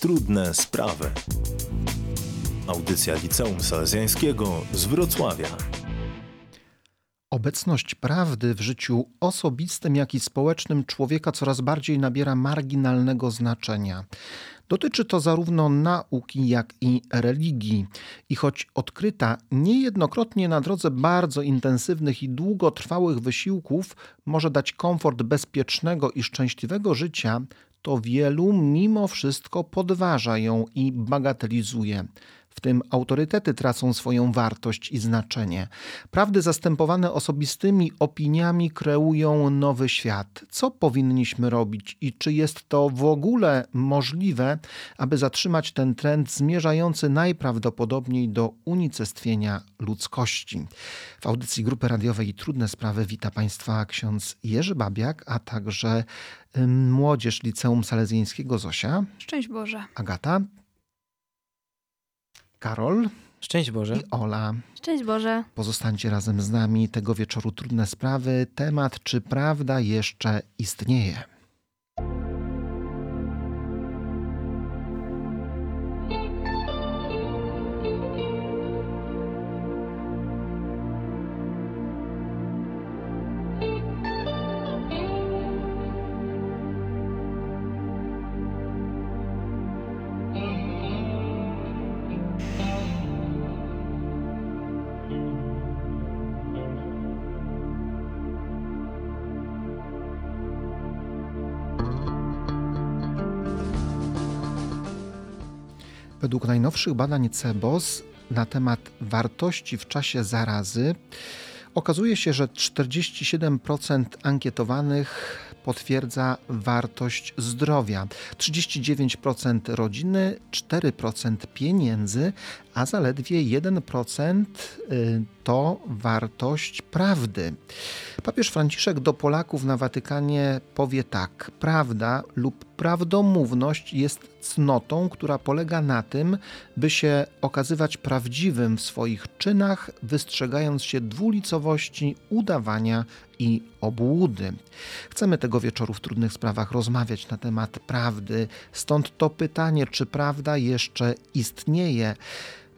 Trudne sprawy. Audycja Liceum Salezjańskiego z Wrocławia. Obecność prawdy w życiu osobistym, jak i społecznym człowieka coraz bardziej nabiera marginalnego znaczenia. Dotyczy to zarówno nauki, jak i religii. I choć odkryta niejednokrotnie na drodze bardzo intensywnych i długotrwałych wysiłków może dać komfort bezpiecznego i szczęśliwego życia, to wielu mimo wszystko podważa ją i bagatelizuje. W tym autorytety tracą swoją wartość i znaczenie. Prawdy zastępowane osobistymi opiniami kreują nowy świat. Co powinniśmy robić i czy jest to w ogóle możliwe, aby zatrzymać ten trend zmierzający najprawdopodobniej do unicestwienia ludzkości? W audycji Grupy Radiowej Trudne Sprawy wita Państwa ksiądz Jerzy Babiak, a także młodzież Liceum Salezjańskiego Zosia. Szczęść Boże. Agata. Karol. Szczęść Boże. I Ola. Szczęść Boże. Pozostańcie razem z nami. Tego wieczoru trudne sprawy. Temat, czy prawda jeszcze istnieje? Według najnowszych badań CEBOS na temat wartości w czasie zarazy okazuje się, że 47% ankietowanych potwierdza wartość zdrowia, 39% rodziny, 4% pieniędzy, a zaledwie 1% y, to wartość prawdy. Papież Franciszek do Polaków na Watykanie powie tak: Prawda lub prawdomówność jest cnotą, która polega na tym, by się okazywać prawdziwym w swoich czynach, wystrzegając się dwulicowości, udawania i obłudy. Chcemy tego wieczoru w trudnych sprawach rozmawiać na temat prawdy, stąd to pytanie, czy prawda jeszcze istnieje.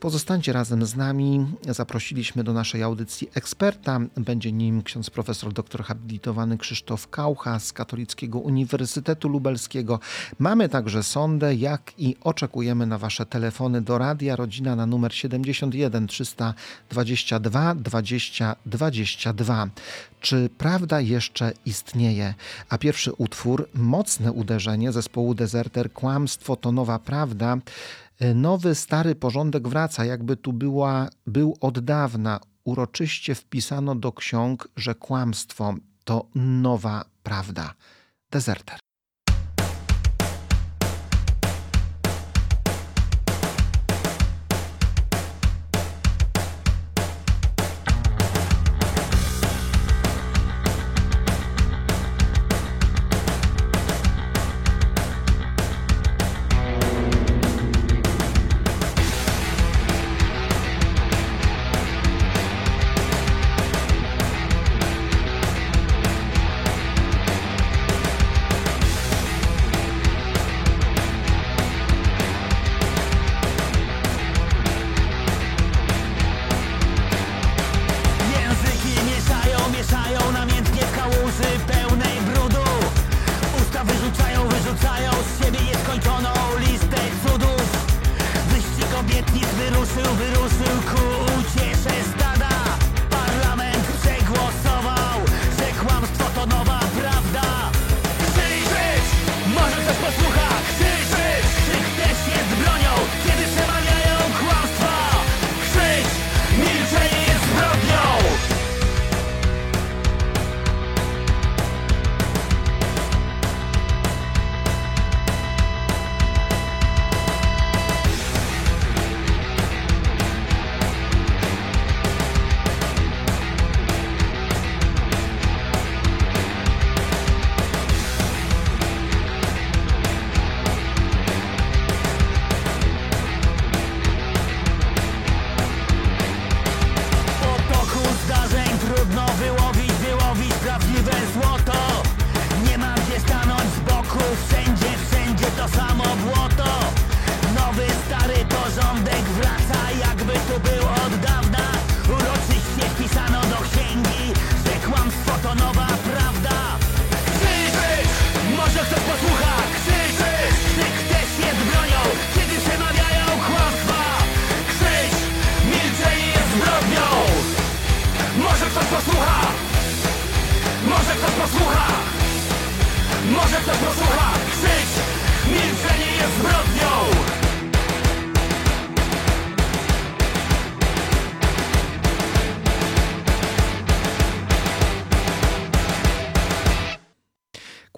Pozostańcie razem z nami. Zaprosiliśmy do naszej audycji eksperta. Będzie nim ksiądz profesor doktor habilitowany Krzysztof Kaucha z Katolickiego Uniwersytetu Lubelskiego. Mamy także sondę, jak i oczekujemy na Wasze telefony do Radia Rodzina na numer 71 322 20 22. Czy prawda jeszcze istnieje? A pierwszy utwór, mocne uderzenie zespołu Deserter, Kłamstwo to nowa prawda, Nowy, stary porządek wraca, jakby tu była, był od dawna. Uroczyście wpisano do ksiąg, że kłamstwo to nowa prawda. Deserter.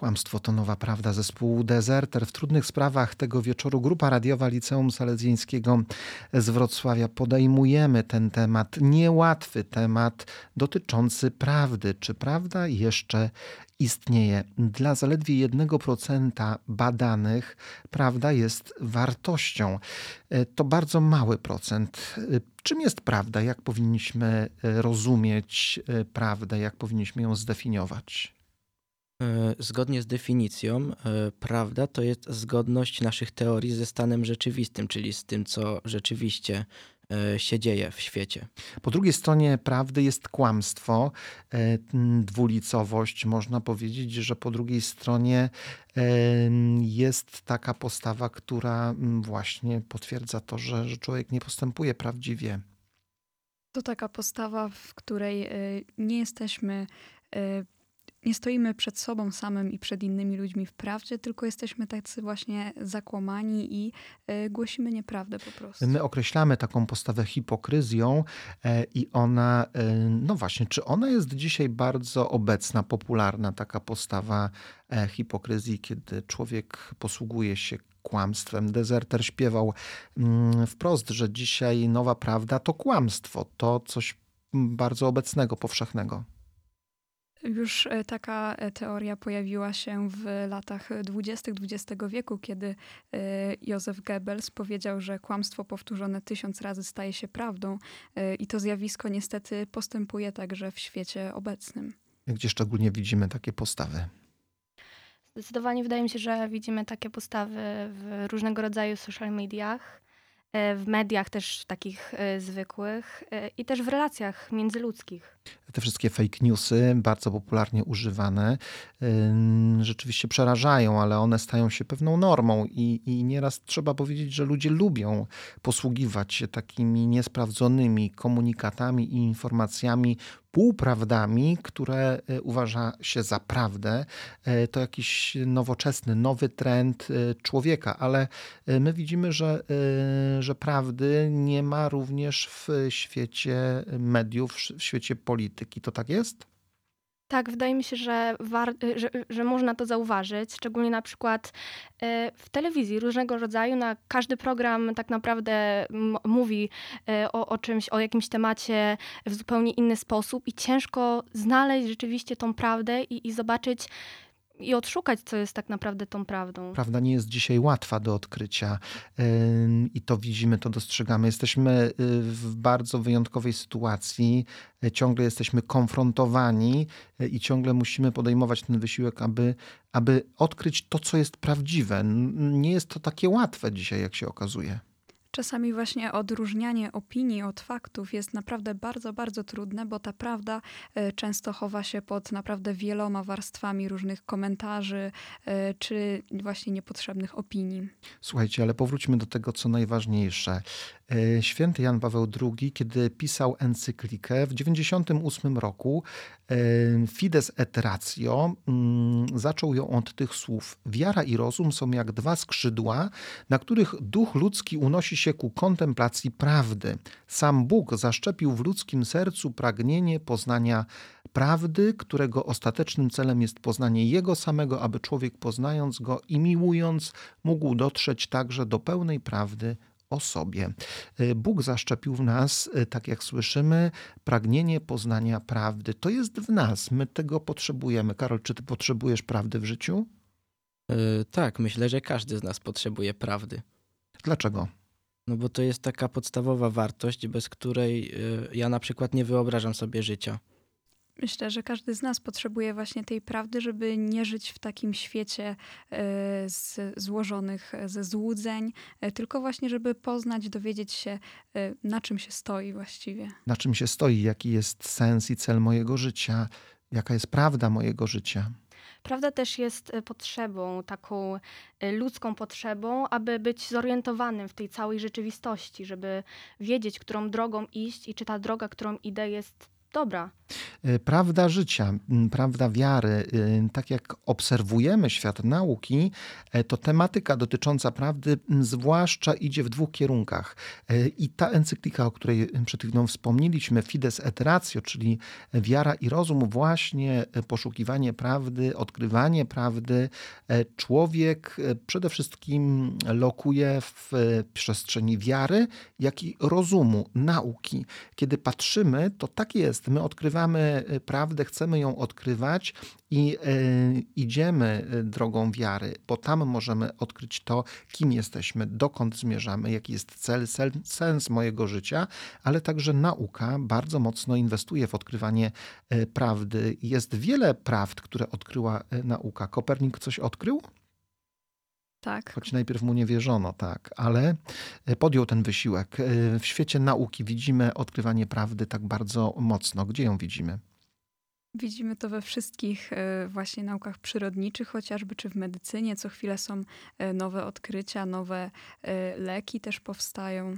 Kłamstwo to nowa prawda. Zespół Deserter w trudnych sprawach tego wieczoru grupa radiowa Liceum Salezjańskiego z Wrocławia podejmujemy ten temat, niełatwy temat dotyczący prawdy. Czy prawda jeszcze istnieje? Dla zaledwie 1% badanych prawda jest wartością. To bardzo mały procent. Czym jest prawda? Jak powinniśmy rozumieć prawdę? Jak powinniśmy ją zdefiniować? E, zgodnie z definicją, e, prawda to jest zgodność naszych teorii ze stanem rzeczywistym, czyli z tym, co rzeczywiście e, się dzieje w świecie. Po drugiej stronie prawdy jest kłamstwo, dwulicowość. Można powiedzieć, że po drugiej stronie jest taka postawa, która właśnie potwierdza to, że, że człowiek nie postępuje prawdziwie. To taka postawa, w której nie jesteśmy nie stoimy przed sobą samym i przed innymi ludźmi w prawdzie, tylko jesteśmy tacy właśnie zakłamani i y, głosimy nieprawdę po prostu. My określamy taką postawę hipokryzją e, i ona, e, no właśnie, czy ona jest dzisiaj bardzo obecna, popularna, taka postawa hipokryzji, kiedy człowiek posługuje się kłamstwem. Dezerter śpiewał mm, wprost, że dzisiaj nowa prawda to kłamstwo, to coś bardzo obecnego, powszechnego. Już e, taka e, teoria pojawiła się w latach 20. XX wieku, kiedy e, Józef Goebbels powiedział, że kłamstwo powtórzone tysiąc razy staje się prawdą i to zjawisko niestety postępuje także w świecie obecnym. Gdzie szczególnie widzimy takie postawy? Zdecydowanie wydaje mi się, że widzimy takie postawy w różnego rodzaju social mediach w mediach też takich e, zwykłych e, i też w relacjach międzyludzkich. Te wszystkie fake newsy, bardzo popularnie używane, rzeczywiście przerażają, ale one stają się pewną normą i, i nieraz trzeba powiedzieć, że ludzie lubią posługiwać się takimi niesprawdzonymi komunikatami i informacjami, półprawdami, które e, uważa się za prawdę. E, to jakiś nowoczesny, nowy trend e, człowieka, ale my widzimy, że, że prawdy nie ma również w świecie mediów, w świecie polityki. To tak jest? Tak, wydaje mi się, że, war, że, że można to zauważyć, szczególnie na przykład e, w telewizji różnego rodzaju. Na każdy program tak naprawdę mówi o, o czymś, o jakimś temacie w zupełnie inny sposób i ciężko znaleźć rzeczywiście tą prawdę i, i zobaczyć, i odszukać, co jest tak naprawdę tą prawdą. Prawda nie jest dzisiaj łatwa do odkrycia i to widzimy, to dostrzegamy. Jesteśmy y, w bardzo wyjątkowej sytuacji, e, ciągle jesteśmy konfrontowani e, i ciągle musimy podejmować ten wysiłek, aby, aby odkryć to, co jest prawdziwe. Nie jest to takie łatwe dzisiaj, jak się okazuje. Czasami właśnie odróżnianie opinii od faktów jest naprawdę bardzo, bardzo trudne, bo ta prawda e, często chowa się pod naprawdę wieloma warstwami różnych komentarzy e, czy właśnie niepotrzebnych opinii. Słuchajcie, ale powróćmy do tego, co najważniejsze. E, święty Jan Paweł II, kiedy pisał encyklikę w 98 roku Fides et Ratio, mm, zaczął ją od tych słów: Wiara i rozum są jak dwa skrzydła, na których duch ludzki unosi się ku kontemplacji prawdy. Sam Bóg zaszczepił w ludzkim sercu pragnienie poznania prawdy, którego ostatecznym celem jest poznanie Jego samego, aby człowiek poznając Go i miłując mógł dotrzeć także do pełnej prawdy o sobie. Bóg zaszczepił w nas, tak jak słyszymy, pragnienie poznania prawdy. To jest w nas, my tego potrzebujemy. Karol, czy ty potrzebujesz prawdy w życiu? Yy, tak, myślę, że każdy z nas potrzebuje prawdy. Dlaczego? No bo to jest taka podstawowa wartość, bez której y, ja na przykład nie wyobrażam sobie życia. Myślę, że każdy z nas potrzebuje właśnie tej prawdy, żeby nie żyć w takim świecie y, z, złożonych ze złudzeń, y, tylko właśnie, żeby poznać, dowiedzieć się, na czym się stoi właściwie. Na czym się stoi, jaki jest sens i cel mojego życia, jaka jest prawda mojego życia. Prawda też jest e, potrzebą, taką e, ludzką potrzebą, aby być zorientowanym w tej całej rzeczywistości, żeby wiedzieć, którą drogą iść i czy ta droga, którą idę, jest dobra. Y, prawda życia, prawda wiary, y, tak jak obserwujemy świat nauki, e, to tematyka dotycząca prawdy zwłaszcza idzie w dwóch kierunkach. E, I ta encyklika, o której przed chwilą wspomnieliśmy, Fides et Ratio, czyli wiara i rozum, właśnie poszukiwanie prawdy, odkrywanie prawdy, e, człowiek przede wszystkim lokuje w przestrzeni wiary, jak i rozumu, nauki. Kiedy patrzymy, to tak jest. My odkrywamy y, prawdę, chcemy ją odkrywać i y, idziemy y, drogą wiary, bo tam możemy odkryć to, kim jesteśmy, dokąd zmierzamy, jaki jest cel, sens mojego życia, ale także nauka bardzo mocno inwestuje w odkrywanie prawdy. Jest wiele prawd, które odkryła nauka. Kopernik coś odkrył? Tak. Choć najpierw mu nie wierzono, tak, ale e, podjął ten wysiłek. E, w świecie nauki widzimy odkrywanie prawdy tak bardzo mocno. Gdzie ją widzimy? Widzimy to we wszystkich e, właśnie naukach przyrodniczych, chociażby czy w medycynie. Co chwilę są nowe odkrycia, nowe leki też powstają.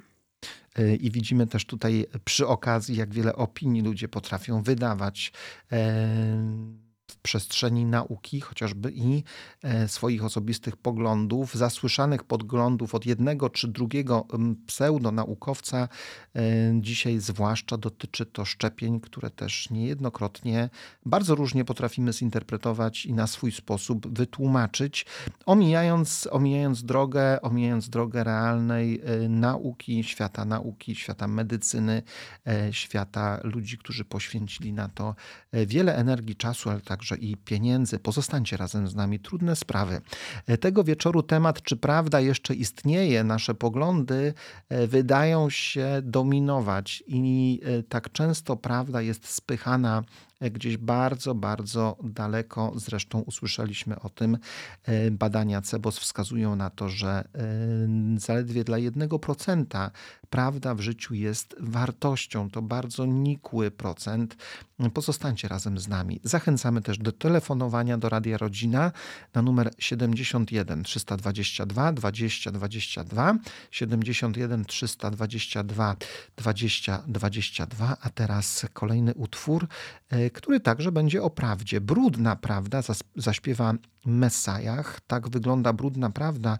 I widzimy też tutaj przy okazji, jak wiele opinii ludzie potrafią wydawać przestrzeni nauki, chociażby i e, swoich osobistych poglądów, zasłyszanych podglądów od jednego czy drugiego pseudonaukowca. E, dzisiaj zwłaszcza dotyczy to szczepień, które też niejednokrotnie bardzo różnie potrafimy zinterpretować i na swój sposób wytłumaczyć, omijając, omijając drogę, omijając drogę realnej e, nauki, świata nauki, świata medycyny, świata ludzi, którzy poświęcili na to wiele energii, czasu, ale także także i pieniędzy. Pozostańcie razem z nami. Trudne sprawy. E, tego wieczoru temat, czy prawda jeszcze istnieje, nasze poglądy e, wydają się dominować i e, tak często prawda jest spychana gdzieś bardzo, bardzo daleko. Zresztą usłyszeliśmy o tym. E, badania CEBOS wskazują na to, że e, zaledwie dla 1% prawda w życiu jest wartością. To bardzo nikły procent. Pozostańcie razem z nami. Zachęcamy też do telefonowania do Radia Rodzina na numer 71 322 20 22 71 322 20 22. A teraz kolejny utwór, e, który także będzie o prawdzie. Brudna prawda zaśpiewa Mesajach. Tak wygląda brudna prawda.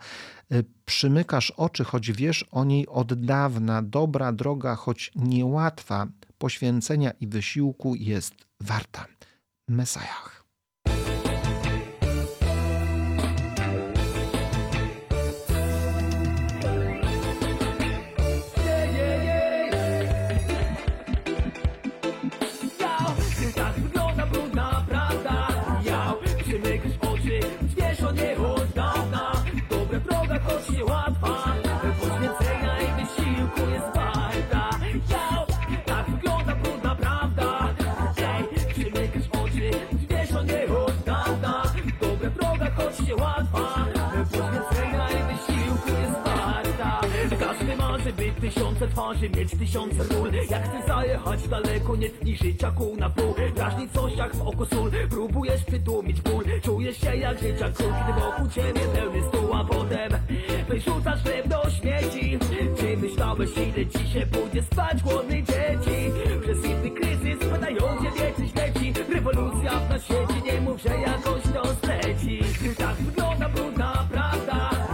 Y, przymykasz oczy, choć wiesz o niej od dawna. Dobra droga, choć niełatwa, poświęcenia i wysiłku jest warta. Mesajach. Tysiące twarzy, mieć tysiące ról. Jak chcesz zajechać daleko, nie tnij życia kół na pół. Drażni coś jak w oko sól, próbujesz przytłumić ból. Czujesz się jak życia król, kiedy wokół ciebie pełny stół A potem wyrzucasz chleb do śmieci. Czy myślałeś ile ci się pójdzie spać głodny dzieci? Przez inny kryzys pytają ciebie czy śmieci. Rewolucja na świecie, nie mów, że jakoś to zleci. Tak wygląda brudna prawda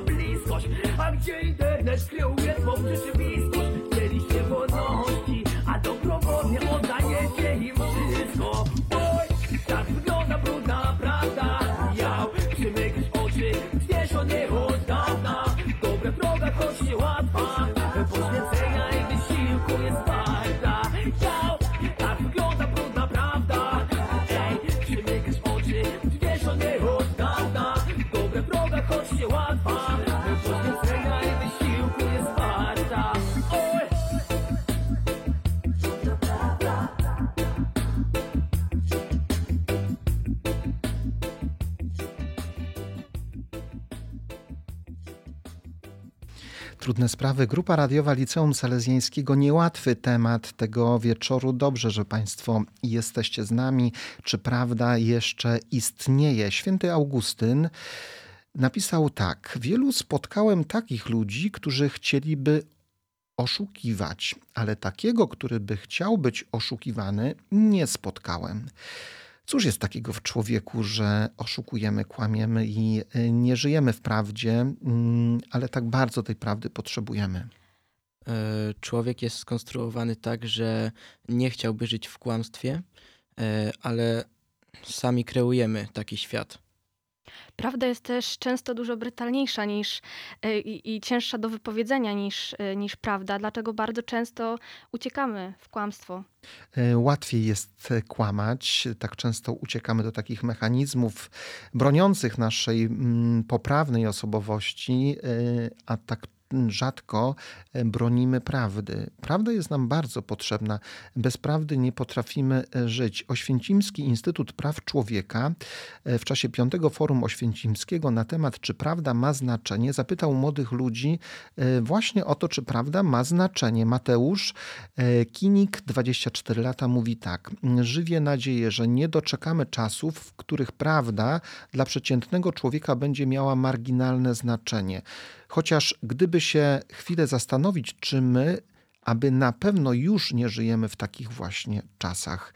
bliskość. A gdzie internet kreuje sprawy. Grupa radiowa Liceum Salezjańskiego. Niełatwy temat tego wieczoru. Dobrze, że Państwo jesteście z nami. Czy prawda jeszcze istnieje? Święty Augustyn napisał tak. Wielu spotkałem takich ludzi, którzy chcieliby oszukiwać, ale takiego, który by chciał być oszukiwany, nie spotkałem. Cóż jest takiego w człowieku, że oszukujemy, kłamiemy i y, nie żyjemy w prawdzie, mm, ale tak bardzo tej prawdy potrzebujemy? E, Człowiek jest skonstruowany tak, że nie chciałby żyć w kłamstwie, e, ale sami kreujemy taki świat. Prawda jest też często dużo brutalniejsza niż e, i, i cięższa do wypowiedzenia niż, e, niż prawda, dlatego bardzo często uciekamy w kłamstwo. E, Łatwiej jest kłamać. Tak często uciekamy do takich mechanizmów broniących naszej mm, poprawnej osobowości, a tak rzadko e, bronimy prawdy. Prawda jest nam bardzo potrzebna. Bez prawdy nie potrafimy e, żyć. Oświęcimski Instytut Praw Człowieka e, w czasie piątego forum oświęcimskiego na temat, czy prawda ma znaczenie, zapytał młodych ludzi właśnie o to, czy prawda ma znaczenie. Mateusz Kinik, 24 lata, mówi tak. Żywię nadzieję, że nie doczekamy czasów, w których prawda dla przeciętnego człowieka będzie miała marginalne znaczenie. Chociaż gdyby się chwilę zastanowić, czy my, aby na pewno już nie żyjemy w takich właśnie czasach.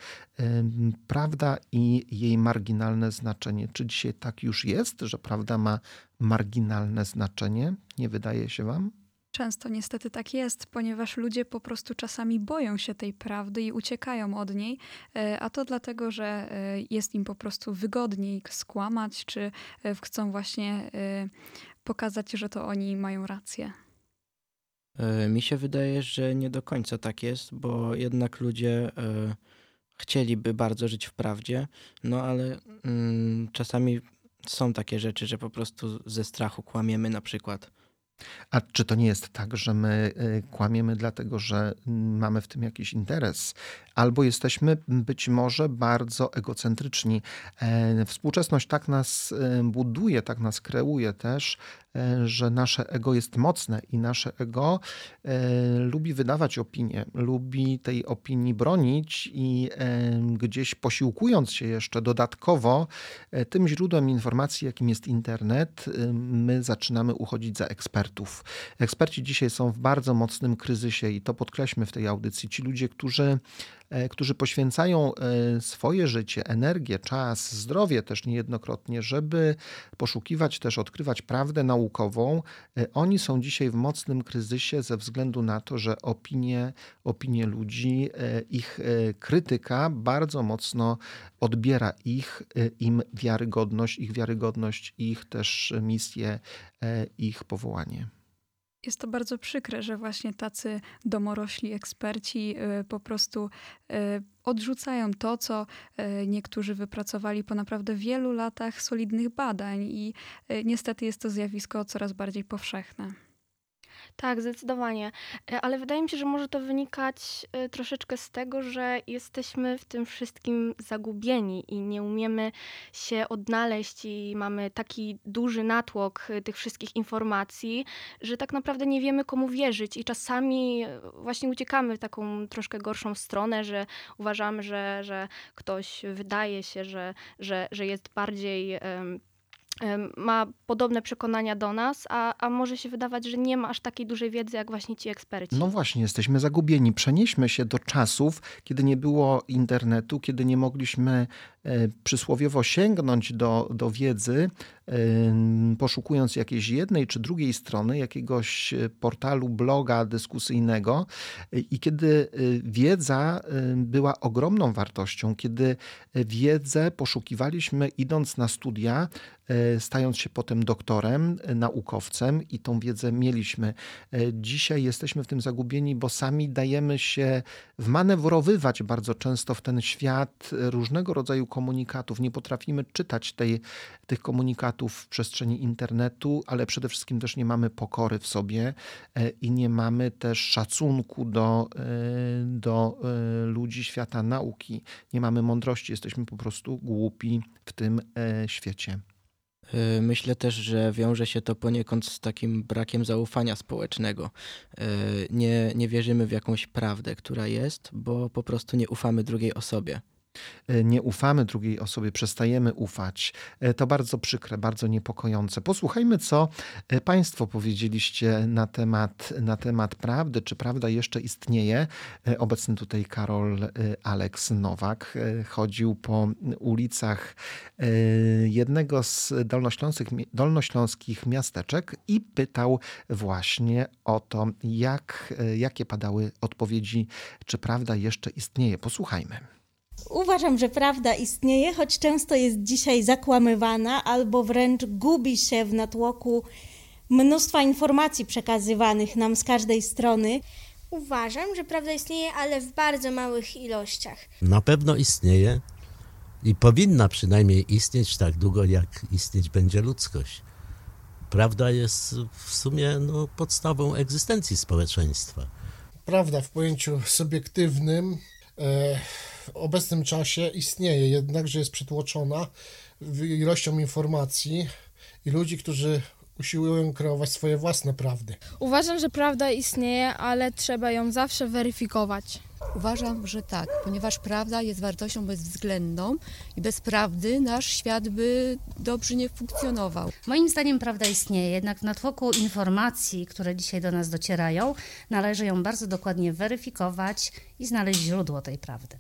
Prawda i jej marginalne znaczenie. Czy dzisiaj tak już jest, że prawda ma marginalne znaczenie? Nie wydaje się wam? Często niestety tak jest, ponieważ ludzie po prostu czasami boją się tej prawdy i uciekają od niej, e, a to dlatego, że e, jest im po prostu wygodniej skłamać, czy e, chcą właśnie pokazać, że to oni mają rację. E, Mi się wydaje, że nie do końca tak jest, bo jednak ludzie e, chcieliby bardzo żyć w prawdzie, no ale mm, czasami są takie rzeczy, że po prostu ze strachu kłamiemy na przykład. A czy to nie jest tak, że my y, kłamiemy dlatego, że mamy w tym jakiś interes? Albo jesteśmy być może bardzo egocentryczni. E, Współczesność tak nas e, buduje, tak nas kreuje też, e, że nasze ego jest mocne i nasze ego lubi wydawać opinię, lubi tej opinii bronić i gdzieś posiłkując się jeszcze dodatkowo tym źródłem informacji, jakim jest internet, my zaczynamy uchodzić za ekspertów. Eksperci dzisiaj są w bardzo mocnym kryzysie i to podkreślmy w tej audycji. Ci ludzie, którzy, którzy poświęcają e, swoje życie, energię, czas, zdrowie też niejednokrotnie, żeby poszukiwać też, odkrywać prawdę naukową, e, oni są dzisiaj w mocnym kryzysie ze względu na to, że opinie, opinie ludzi, e, ich e, krytyka bardzo mocno odbiera ich, e, im wiarygodność, ich wiarygodność, ich też misję, e, ich powołanie. Jest to bardzo przykre, że właśnie tacy domorośli eksperci y, po prostu y, odrzucają to, co y, niektórzy wypracowali po naprawdę wielu latach solidnych badań i niestety jest to zjawisko coraz bardziej powszechne. Tak, zdecydowanie. E, Ale wydaje mi się, że może to wynikać e, troszeczkę z tego, że jesteśmy w tym wszystkim zagubieni i nie umiemy się odnaleźć i mamy taki duży natłok e, tych wszystkich informacji, że tak naprawdę nie wiemy komu wierzyć i czasami właśnie uciekamy w taką troszkę gorszą stronę, że uważamy, że, że ktoś wydaje się, że, że, że jest bardziej em, ma podobne przekonania do nas, a, a może się wydawać, że nie ma aż takiej dużej wiedzy jak właśnie ci eksperci. No właśnie, jesteśmy zagubieni. Przenieśmy się do czasów, kiedy nie było internetu, kiedy nie mogliśmy przysłowiowo sięgnąć do, do wiedzy, e, poszukując jakiejś jednej czy drugiej strony, jakiegoś e, portalu, bloga dyskusyjnego. I kiedy wiedza była ogromną wartością, kiedy wiedzę poszukiwaliśmy idąc na studia, E, stając się potem doktorem, e, naukowcem i tą wiedzę mieliśmy. E, dzisiaj jesteśmy w tym zagubieni, bo sami dajemy się wmanewrowywać bardzo często w ten świat różnego rodzaju komunikatów. Nie potrafimy czytać tej, tych komunikatów w przestrzeni internetu, ale przede wszystkim też nie mamy pokory w sobie i nie mamy też szacunku do, do ludzi świata nauki. Nie mamy mądrości, jesteśmy po prostu głupi w tym świecie. Myślę też, że wiąże się to poniekąd z takim brakiem zaufania społecznego. Nie, nie wierzymy w jakąś prawdę, która jest, bo po prostu nie ufamy drugiej osobie. E, nie ufamy drugiej osobie, przestajemy ufać. E, to bardzo przykre, bardzo niepokojące. Posłuchajmy, co e, Państwo powiedzieliście na temat, na temat prawdy. Czy prawda jeszcze istnieje? Obecny tutaj Karol Aleks Nowak chodził po ulicach jednego z dolnośląskich, dolnośląskich miasteczek i pytał właśnie o to, jak, jakie padały odpowiedzi, czy prawda jeszcze istnieje. Posłuchajmy. Uważam, że prawda istnieje, choć często jest dzisiaj zakłamywana albo wręcz gubi się w natłoku mnóstwa informacji przekazywanych nam z każdej strony. Uważam, że prawda istnieje, ale w bardzo małych ilościach. Na pewno istnieje i powinna przynajmniej istnieć tak długo, jak istnieć będzie ludzkość. Prawda jest w sumie no, podstawą egzystencji społeczeństwa. Prawda w pojęciu subiektywnym. E obecnym czasie istnieje, jednakże jest przytłoczona ilością informacji i ludzi, którzy usiłują kreować swoje własne prawdy. Uważam, że prawda istnieje, ale trzeba ją zawsze weryfikować. Uważam, że tak, ponieważ prawda jest wartością bezwzględną i bez prawdy nasz świat by dobrze nie funkcjonował. Moim zdaniem prawda istnieje, jednak w natłoku informacji, które dzisiaj do nas docierają, należy ją bardzo dokładnie weryfikować i znaleźć źródło tej prawdy.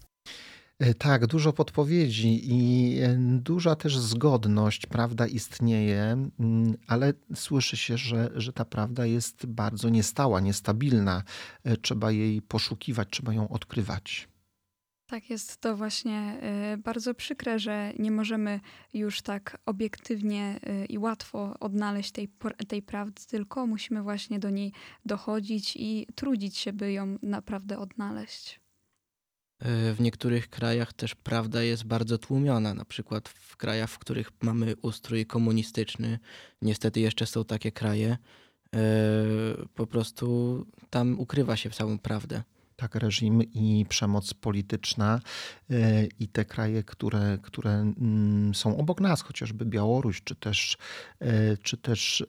E, tak, dużo podpowiedzi i e, duża też zgodność. Prawda istnieje, mm, ale słyszy się, że, że ta prawda jest bardzo niestała, niestabilna. E, trzeba jej poszukiwać, trzeba ją odkrywać. Tak, jest to właśnie bardzo przykre, że nie możemy już tak obiektywnie i łatwo odnaleźć tej, tej prawdy, tylko musimy właśnie do niej dochodzić i trudzić się, by ją naprawdę odnaleźć. W niektórych krajach też prawda jest bardzo tłumiona, na przykład w krajach, w których mamy ustrój komunistyczny. Niestety jeszcze są takie kraje. E, po prostu tam ukrywa się całą prawdę tak, reżim i przemoc polityczna i te kraje, które, które mm, są obok nas, chociażby Białoruś, czy też, e, czy też e,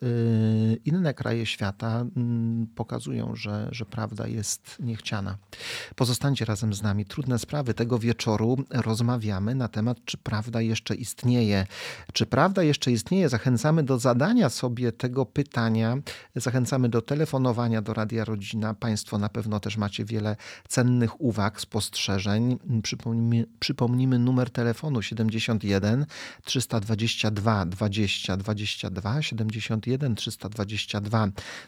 inne kraje świata, mm, pokazują, że, że prawda jest niechciana. Pozostańcie razem z nami. Trudne sprawy tego wieczoru rozmawiamy na temat, czy prawda jeszcze istnieje. Czy prawda jeszcze istnieje? Zachęcamy do zadania sobie tego pytania. Zachęcamy do telefonowania do Radia Rodzina. Państwo na pewno też macie wiele cennych uwag, spostrzeżeń. Przypomnijmy, przypomnijmy numer telefonu 71 322 20 22 71 322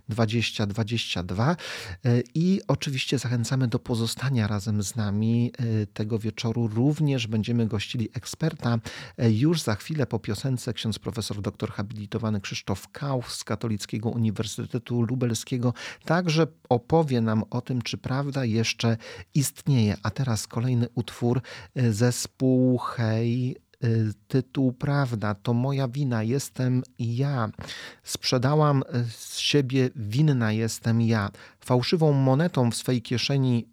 20 22 i oczywiście zachęcamy do pozostania razem z nami e, tego wieczoru. Również będziemy gościli eksperta. E, już za chwilę po piosence ksiądz profesor doktor habilitowany Krzysztof Kauf z Katolickiego Uniwersytetu Lubelskiego także opowie nam o tym, czy prawda jeszcze istnieje. A teraz kolejny utwór, zespół Hej, e, tytuł Prawda, to moja wina, jestem ja. Sprzedałam e, z siebie, winna jestem ja. Fałszywą monetą w swej kieszeni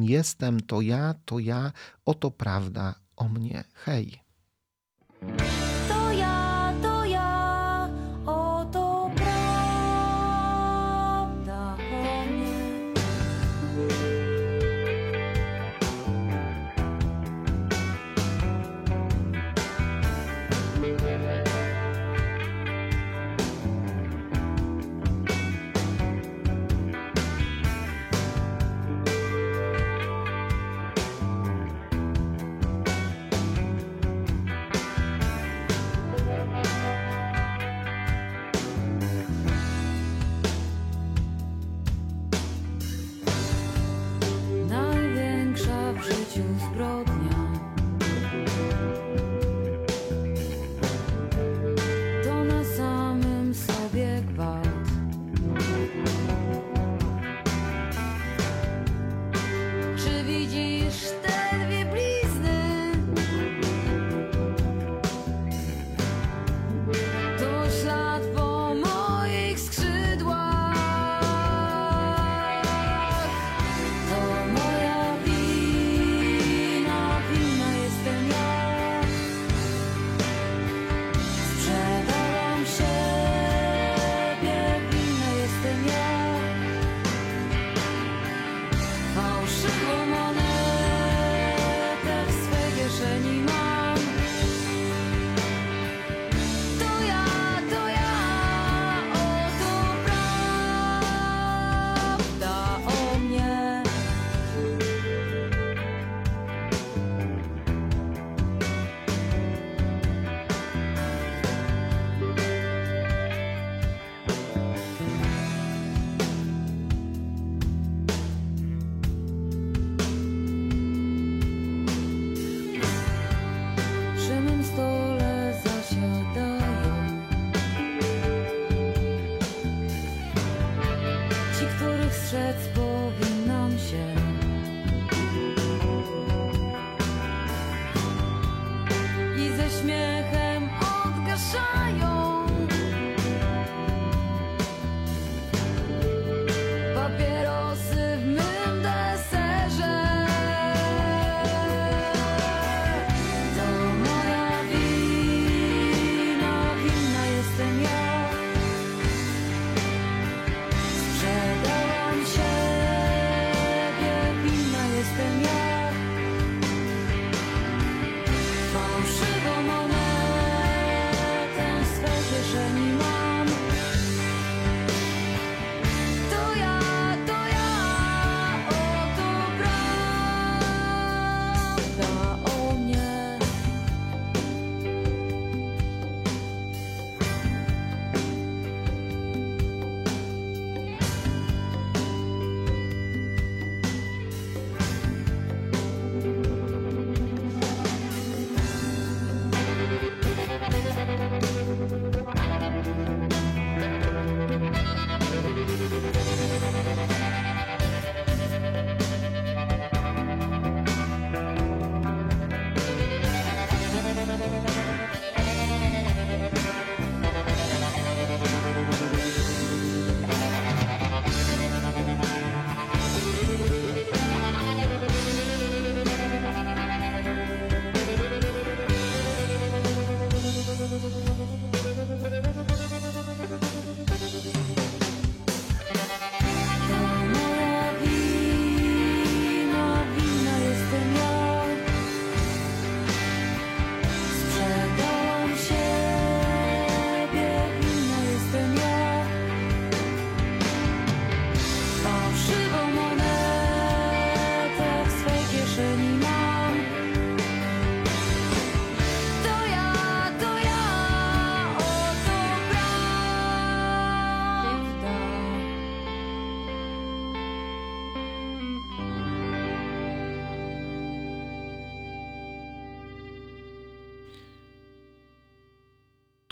jestem, to ja, to ja, oto prawda o mnie. Hej.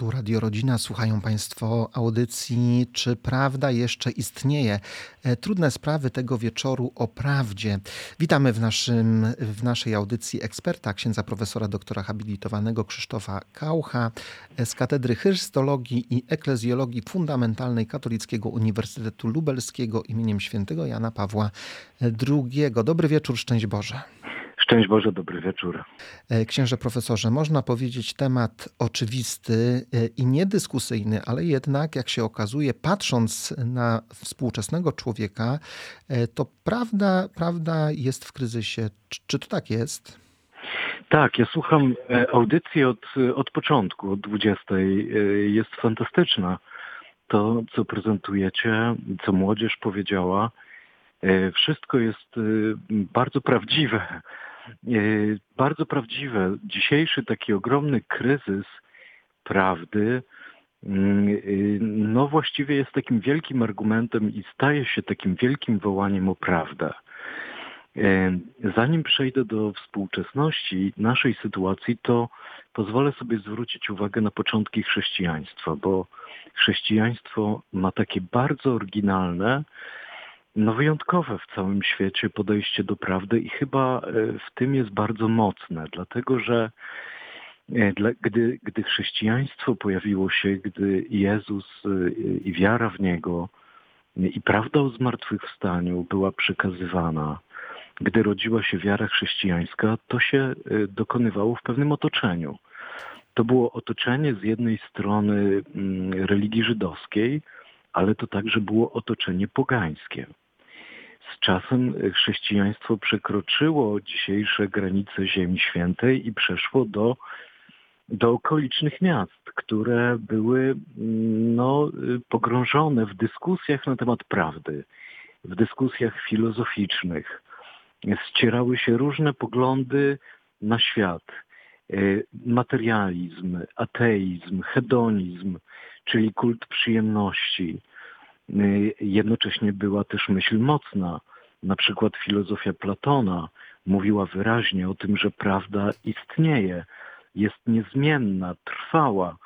Tu Radio Rodzina, słuchają Państwo audycji Czy prawda jeszcze istnieje? E, Trudne sprawy tego wieczoru o prawdzie. Witamy w, naszym, w naszej audycji eksperta, księdza profesora doktora habilitowanego Krzysztofa Kaucha e, z Katedry Chrystologii i Eklezjologii Fundamentalnej Katolickiego Uniwersytetu Lubelskiego imieniem świętego Jana Pawła II. Dobry wieczór, szczęść Boże. Szczęść Boże, dobry wieczór. E, Księże profesorze, można powiedzieć temat oczywisty e, i niedyskusyjny, ale jednak, jak się okazuje, patrząc na współczesnego człowieka, e, to prawda, prawda jest w kryzysie. Czy, to tak jest? Tak, ja słucham audycji od, od początku, od 20. E, Jest fantastyczna. To, co prezentujecie, co młodzież powiedziała, wszystko jest bardzo prawdziwe. E, Bardzo prawdziwe. Dzisiejszy taki ogromny kryzys prawdy, mm, y, no właściwie jest takim wielkim argumentem i staje się takim wielkim wołaniem o prawdę. Zanim przejdę do współczesności naszej sytuacji, to pozwolę sobie zwrócić uwagę na początki chrześcijaństwa, bo chrześcijaństwo ma takie bardzo oryginalne, no wyjątkowe w całym świecie podejście do prawdy i chyba e, w tym jest bardzo mocne, dlatego że e, gdy, gdy chrześcijaństwo pojawiło się, gdy Jezus e, i wiara w Niego i prawda o zmartwychwstaniu była przekazywana, gdy rodziła się wiara chrześcijańska, to się dokonywało w pewnym otoczeniu. To było otoczenie z jednej strony mm, religii żydowskiej, ale to także było otoczenie pogańskie. Z czasem chrześcijaństwo przekroczyło dzisiejsze granice Ziemi Świętej i przeszło do, do okolicznych miast, które były no, pogrążone w dyskusjach na temat prawdy, w dyskusjach filozoficznych. Ścierały się różne poglądy na świat. Materializm, ateizm, hedonizm, czyli kult przyjemności Y, jednocześnie była też myśl mocna. Na przykład filozofia Platona mówiła wyraźnie o tym, że prawda istnieje, jest niezmienna, trwała.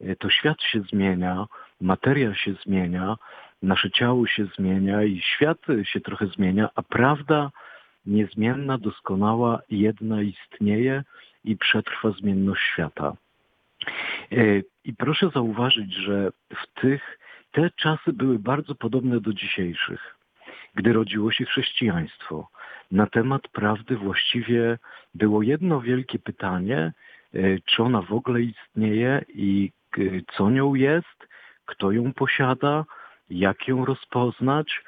Y, to świat się zmienia, materia się zmienia, nasze ciało się zmienia i świat się trochę zmienia, a prawda niezmienna, doskonała, jedna istnieje i przetrwa zmienność świata. Y, I proszę zauważyć, że w tych te czasy były bardzo podobne do dzisiejszych, gdy rodziło się chrześcijaństwo. Na temat prawdy właściwie było jedno wielkie pytanie, e, czy ona w ogóle istnieje i e, co nią jest, kto ją posiada, jak ją rozpoznać.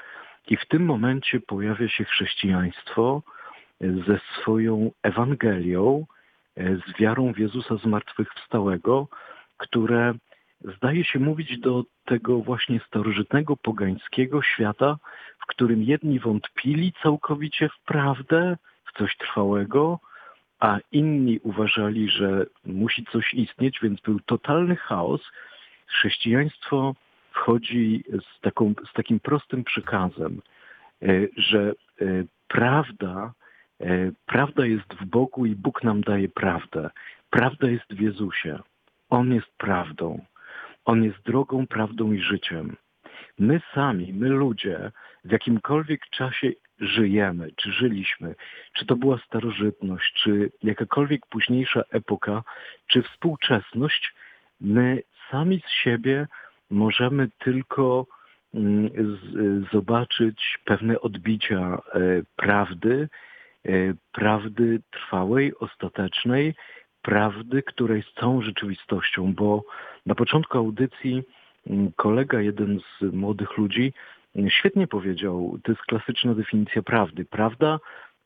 I w tym momencie pojawia się chrześcijaństwo e, ze swoją Ewangelią, z wiarą w Jezusa Zmartwychwstałego, które zdaje się mówić do tego właśnie starożytnego, pogańskiego świata, w którym jedni wątpili całkowicie w prawdę, w coś trwałego, a inni uważali, że musi coś istnieć, więc był totalny chaos. Chrześcijaństwo wchodzi z, taką, z takim prostym przekazem, e, że e, prawda, e, prawda jest w Bogu i Bóg nam daje prawdę. Prawda jest w Jezusie. On jest prawdą. On jest drogą, prawdą i życiem. My sami, my ludzie, w jakimkolwiek czasie żyjemy, czy żyliśmy, czy to była starożytność, czy jakakolwiek późniejsza epoka, czy współczesność, my sami z siebie możemy tylko mm, zobaczyć pewne odbicia e, prawdy, e, prawdy trwałej, ostatecznej, prawdy, która jest całą rzeczywistością, bo na początku audycji mm, kolega, jeden z młodych ludzi, mm, świetnie powiedział, to jest klasyczna definicja prawdy. Prawda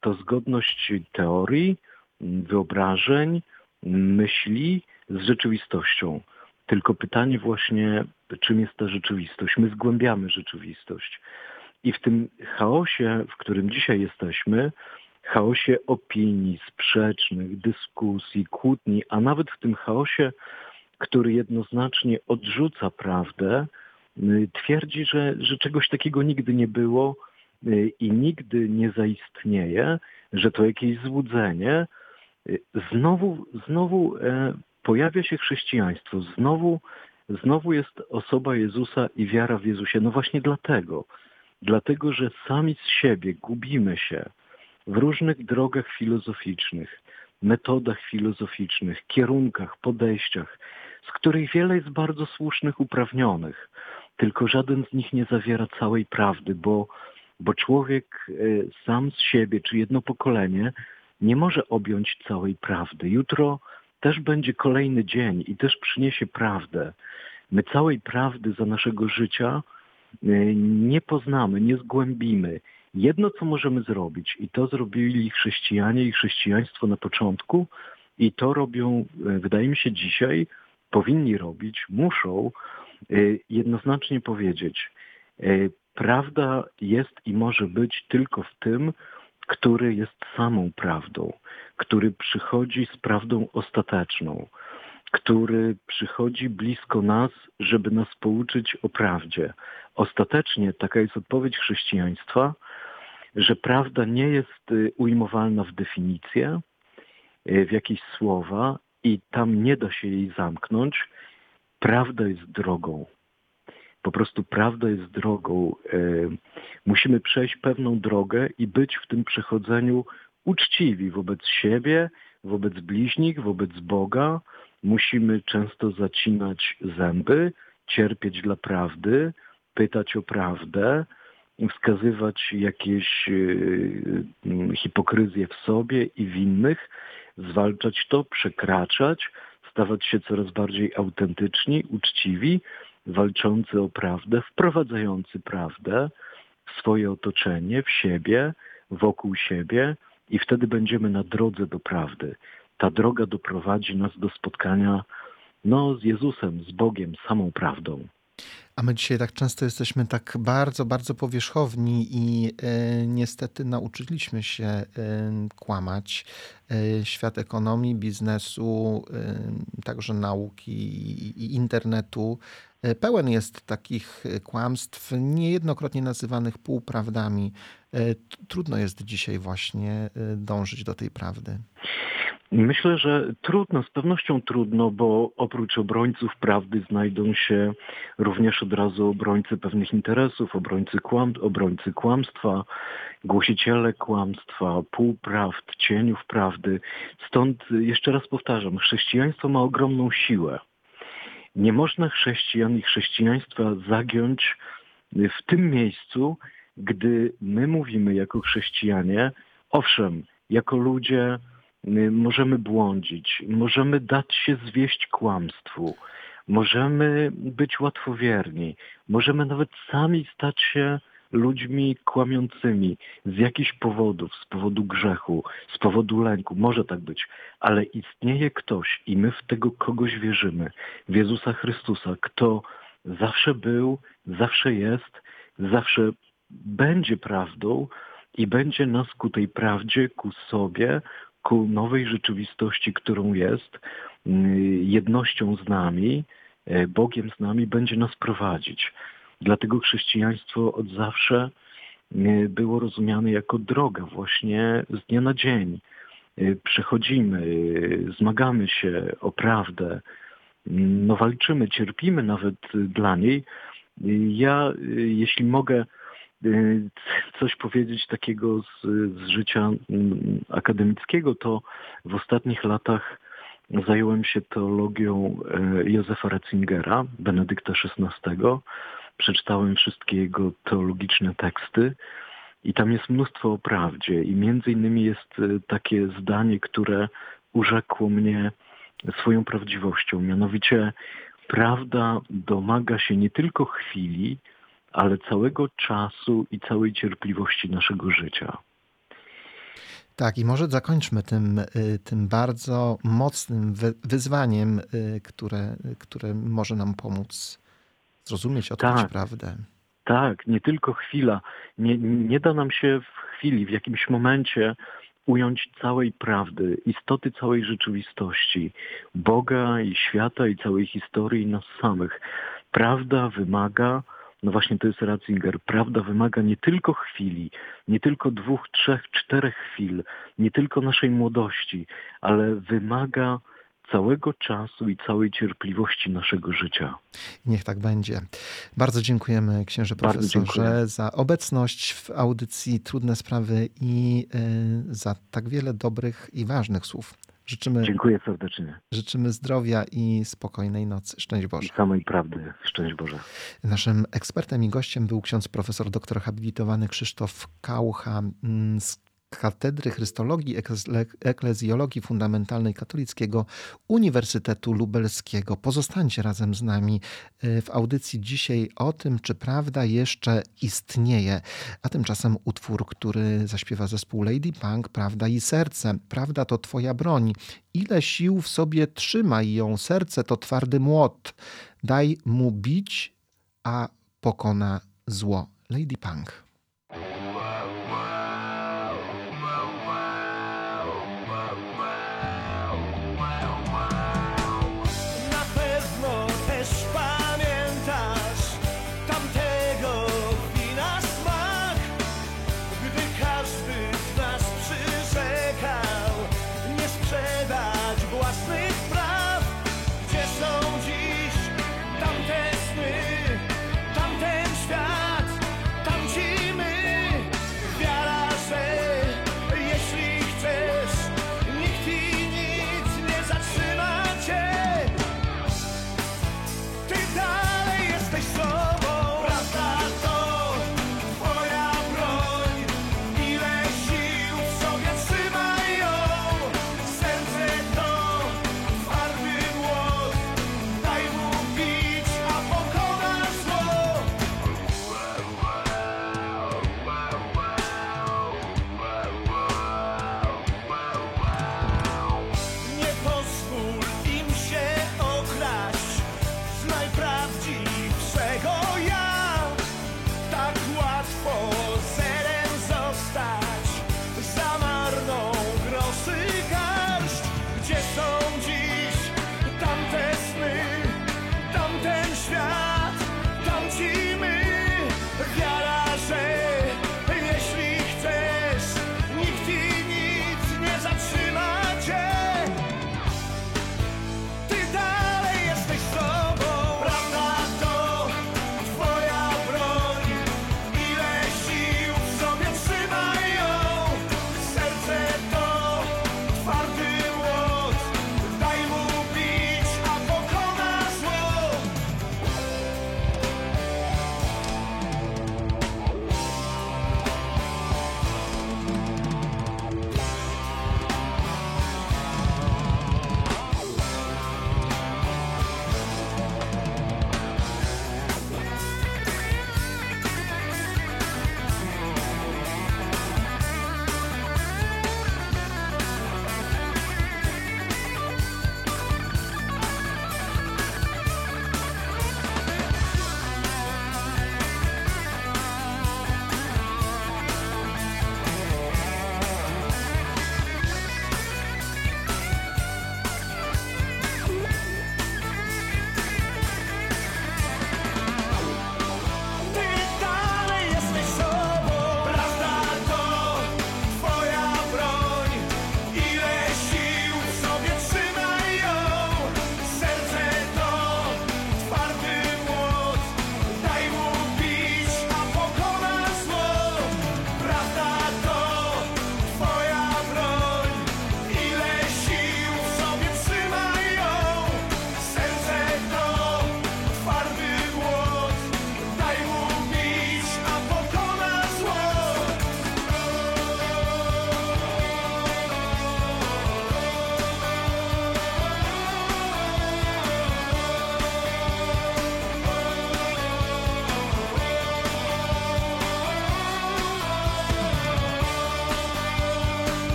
to zgodność teorii, mm, wyobrażeń, myśli z rzeczywistością. Tylko pytanie właśnie, czym jest ta rzeczywistość? My zgłębiamy rzeczywistość. I w tym chaosie, w którym dzisiaj jesteśmy, chaosie opinii, sprzecznych, dyskusji, kłótni, a nawet w tym chaosie, który jednoznacznie odrzuca prawdę, y, twierdzi, że, że czegoś takiego nigdy nie było y, i nigdy nie zaistnieje, że to jakieś złudzenie. Y, znowu, znowu e, pojawia się chrześcijaństwo, znowu, znowu jest osoba Jezusa i wiara w Jezusie. No właśnie dlatego, dlatego, że sami z siebie gubimy się, w różnych drogach filozoficznych, metodach filozoficznych, kierunkach, podejściach, z których wiele jest bardzo słusznych, uprawnionych, tylko żaden z nich nie zawiera całej prawdy, bo, bo człowiek e, sam z siebie, czy jedno pokolenie, nie może objąć całej prawdy. Jutro też będzie kolejny dzień i też przyniesie prawdę. My całej prawdy za naszego życia e, nie poznamy, nie zgłębimy, Jedno, co możemy zrobić, i to zrobili chrześcijanie i chrześcijaństwo na początku, i to robią, e, wydaje mi się, dzisiaj, powinni robić, muszą e, jednoznacznie powiedzieć, e, prawda jest i może być tylko w tym, który jest samą prawdą, który przychodzi z prawdą ostateczną, który przychodzi blisko nas, żeby nas pouczyć o prawdzie. Ostatecznie taka jest odpowiedź chrześcijaństwa, że prawda nie jest y, ujmowalna w definicję, y, w jakieś słowa i tam nie da się jej zamknąć. Prawda jest drogą. Po prostu prawda jest drogą. Y, musimy przejść pewną drogę i być w tym przechodzeniu uczciwi wobec siebie, wobec bliźnich, wobec Boga. Musimy często zacinać zęby, cierpieć dla prawdy, pytać o prawdę, wskazywać jakieś y, y, hipokryzje w sobie i w innych, zwalczać to, przekraczać, stawać się coraz bardziej autentyczni, uczciwi, walczący o prawdę, wprowadzający prawdę w swoje otoczenie, w siebie, wokół siebie i wtedy będziemy na drodze do prawdy. Ta droga doprowadzi nas do spotkania no, z Jezusem, z Bogiem, samą prawdą. A my dzisiaj tak często jesteśmy tak bardzo, bardzo powierzchowni i e, niestety nauczyliśmy się e, kłamać. E, świat ekonomii, biznesu, także nauki i, i internetu pełen jest takich kłamstw, niejednokrotnie nazywanych półprawdami. Trudno jest dzisiaj właśnie dążyć do tej prawdy. Myślę, że trudno, z pewnością trudno, bo oprócz obrońców prawdy znajdą się również od razu obrońcy pewnych interesów, obrońcy, kłam, obrońcy kłamstwa, głosiciele kłamstwa, półprawd, cieniów prawdy. Stąd jeszcze raz powtarzam, chrześcijaństwo ma ogromną siłę. Nie można chrześcijan i chrześcijaństwa zagiąć w tym miejscu, gdy my mówimy jako chrześcijanie, owszem, jako ludzie, możemy błądzić, możemy dać się zwieść kłamstwu, możemy być łatwowierni, możemy nawet sami stać się ludźmi kłamiącymi z jakichś powodów, z powodu grzechu, z powodu lęku, może tak być, ale istnieje ktoś i my w tego kogoś wierzymy, w Jezusa Chrystusa, kto zawsze był, zawsze jest, zawsze będzie prawdą i będzie nas ku tej prawdzie, ku sobie, ku nowej rzeczywistości, którą jest, mm, jednością z nami, e, Bogiem z nami, będzie nas prowadzić. Dlatego chrześcijaństwo od zawsze e, było rozumiane jako droga właśnie z dnia na dzień. E, przechodzimy, zmagamy się o prawdę, mm, no walczymy, cierpimy nawet dla niej. Ja, jeśli mogę, coś powiedzieć takiego z, z życia mm, akademickiego, to w ostatnich latach zająłem się teologią y, Józefa Ratzingera, Benedykta XVI. Przeczytałem wszystkie jego teologiczne teksty i tam jest mnóstwo o prawdzie i między innymi jest y, takie zdanie, które urzekło mnie swoją prawdziwością. Mianowicie prawda domaga się nie tylko chwili, ale całego czasu i całej cierpliwości naszego życia. Tak, i może zakończmy tym, y, tym bardzo mocnym wyzwaniem, y, które, które może nam pomóc zrozumieć, odkryć tak, prawdę. Tak, nie tylko chwila. Nie, nie da nam się w chwili, w jakimś momencie ująć całej prawdy, istoty całej rzeczywistości, Boga i świata i całej historii nas samych. Prawda wymaga no właśnie to jest Ratzinger. Prawda wymaga nie tylko chwili, nie tylko dwóch, trzech, czterech chwil, nie tylko naszej młodości, ale wymaga całego czasu i całej cierpliwości naszego życia. Niech tak będzie. Bardzo dziękujemy księże profesorze za obecność w audycji Trudne Sprawy i y, za tak wiele dobrych i ważnych słów. Życzymy, Dziękuję serdecznie. Życzymy zdrowia i spokojnej nocy. Szczęść Boże. I samej prawdy. Szczęść Boże. Naszym ekspertem i gościem był ksiądz profesor doktor habilitowany Krzysztof Kaucha mm, z Katedry Chrystologii Eklezjologii Fundamentalnej Katolickiego Uniwersytetu Lubelskiego. Pozostańcie razem z nami y, w audycji dzisiaj o tym, czy prawda jeszcze istnieje. A tymczasem utwór, który zaśpiewa zespół Lady Punk, Prawda i serce. Prawda to twoja broń. Ile sił w sobie trzymaj ją, serce to twardy młot. Daj mu bić, a pokona zło. Lady Punk.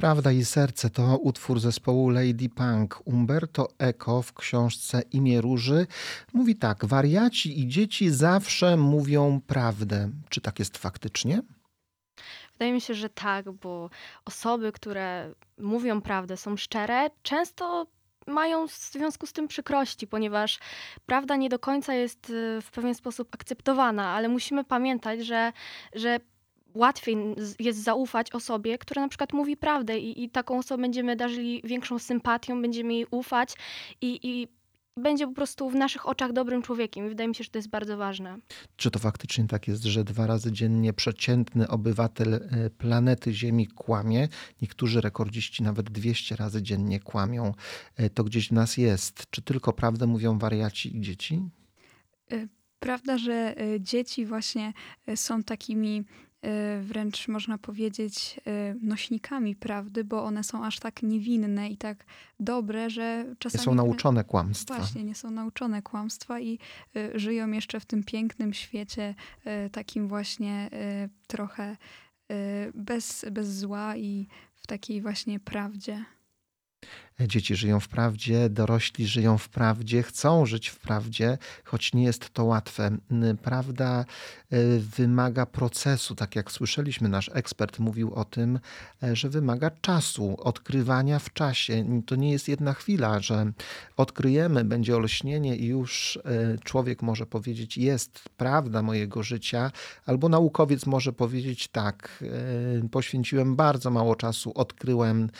Prawda i serce to utwór zespołu Lady Punk. Umberto Eco w książce Imię Róży mówi tak: Wariaci i dzieci zawsze mówią prawdę. Czy tak jest faktycznie? Wydaje mi się, że tak, bo osoby, które mówią prawdę, są szczere, często mają w związku z tym przykrości, ponieważ prawda nie do końca jest y, w pewien sposób akceptowana, ale musimy pamiętać, że, że łatwiej jest zaufać osobie, która na przykład mówi prawdę i, i taką osobę będziemy darzyli większą sympatią, będziemy jej ufać i, i będzie po prostu w naszych oczach dobrym człowiekiem. I wydaje mi się, że to jest bardzo ważne. Czy to faktycznie tak jest, że dwa razy dziennie przeciętny obywatel e, planety Ziemi kłamie? Niektórzy rekordziści nawet 200 razy dziennie kłamią. E, to gdzieś w nas jest. Czy tylko prawdę mówią wariaci i dzieci? E, prawda, że dzieci właśnie są takimi wręcz można powiedzieć y, nośnikami prawdy, bo one są aż tak niewinne i tak dobre, że czasami... Nie są nauczone kłamstwa. Właśnie, nie są nauczone kłamstwa i y, żyją jeszcze w tym pięknym świecie, takim właśnie trochę bez, bez zła i w takiej właśnie prawdzie. Dzieci żyją w prawdzie, dorośli żyją w prawdzie, chcą żyć w prawdzie, choć nie jest to łatwe. Prawda e, wymaga procesu, tak jak słyszeliśmy, nasz ekspert mówił o tym, e, że wymaga czasu, odkrywania w czasie. To nie jest jedna chwila, że odkryjemy, będzie olśnienie i już e, człowiek może powiedzieć, jest prawda mojego życia, albo naukowiec może powiedzieć, tak, poświęciłem bardzo mało czasu, odkryłem